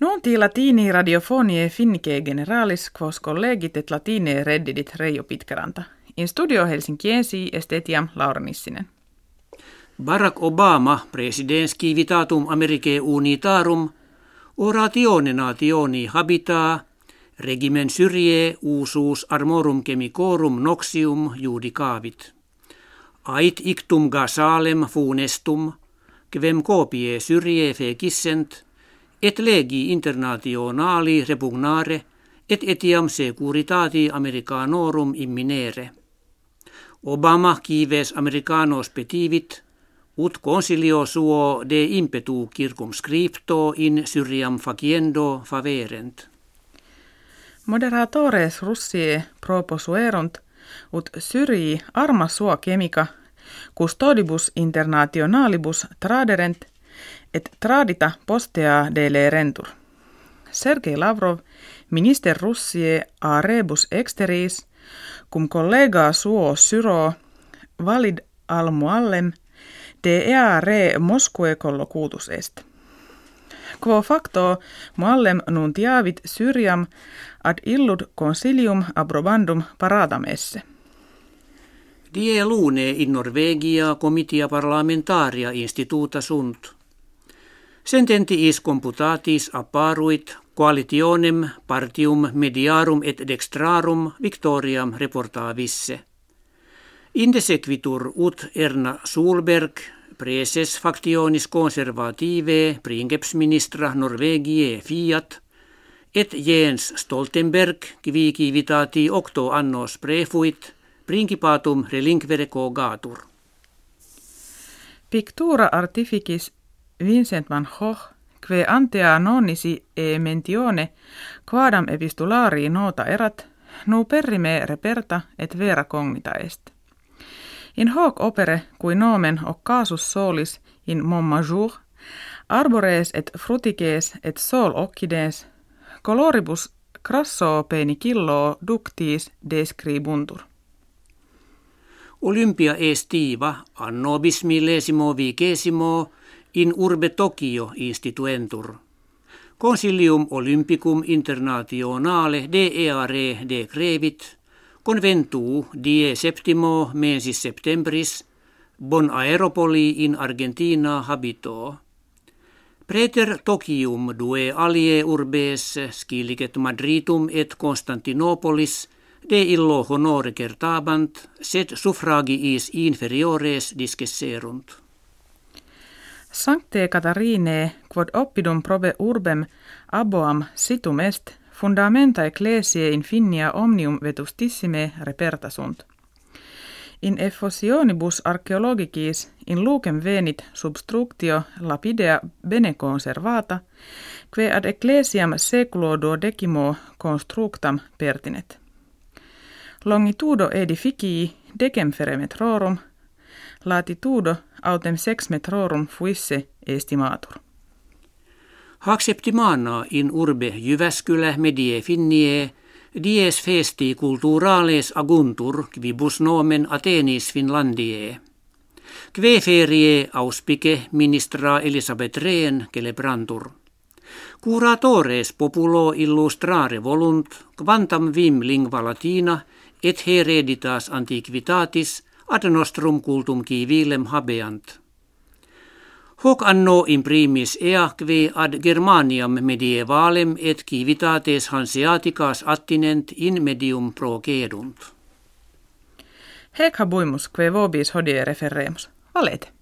Nunti latini radiofonie finnike generalis quos collegit latine reddidit Reijo Pitkaranta. In studio Helsinkiensi estetiam Laura Nissinen. Barack Obama, presidens civitatum Americae unitarum, oratione nationi habitaa, regimen syrie usus armorum chemicorum noxium judicavit. Ait ictum gasalem funestum, quem copie syrie fecissent, et legi internationali repugnare, et etiam securitati americanorum imminere. Obama kives americanos petivit, ut consilio suo de impetu circumscripto in Syriam faciendo faverent. Moderatores Russie proposuerunt ut Syrii arma sua chemica custodibus internationalibus traderent et tradita postea dele rentur. Sergei Lavrov, minister Russie a rebus exteris, cum collega suo syro valid al muallem de ea re Moskue collocutus est. Quo facto muallem nuntiavit Syriam ad illud consilium abrobandum paradam esse. Die lune in Norvegia comitia parlamentaria instituta sunt. Sententiis computatis apparuit coalitionem partium mediarum et dextrarum victoriam reportavisse. Indesequitur ut Erna Solberg, preses factionis conservative princeps-ministra Norvegie fiat, et Jens Stoltenberg kiviki vitati octo annos prefuit, principatum relinquere gatur. Pictura artificis Vincent van Gogh, que antea nonisi e mentione quadam epistulari nota erat, nu perrime reperta et vera cognita est. In hoc opere, qui nomen occasus solis in mon majeur, arbores et frutiges et sol occides, coloribus crasso penicillo ductis describuntur. Olympia estiva anno bismillesimo vigesimo in urbe Tokio instituentur. Consilium Olympicum Internationale de eare de crevit, conventu die septimo mensis septembris, bon aeropoli in Argentina habito. Preter Tokium due alie urbes skilicet Madritum et Constantinopolis de illo honore kertabant, sed suffragiis inferiores discesserunt. Sancte Catarine, quod oppidum probe urbem aboam situm est, fundamenta ecclesiae infinia omnium vetustissime reperta sunt. In effusionibus archaeologicis in lucem venit substructio lapidea bene conservata, que ad ecclesiam seculo duodecimo constructam pertinet. Longitudo edificii decem metrorum, latitudo autem sex metrorum fuisse estimatur. Acceptimana in urbe Jyväskylä medie finnie, dies festi culturales aguntur quibus nomen Athenis Finlandie. Kve ferie auspike ministra Elisabeth Rehn celebrantur. Curatores populo illustrare volunt, quantam vim lingua latina et hereditas antiquitatis ad nostrum cultum civilem habeant. Hoc anno imprimis eaqve ad Germaniam medievalem et civitates hanseaticas attinent in medium procedunt. Hec habuimus, que vobis hodie referremus. Valete.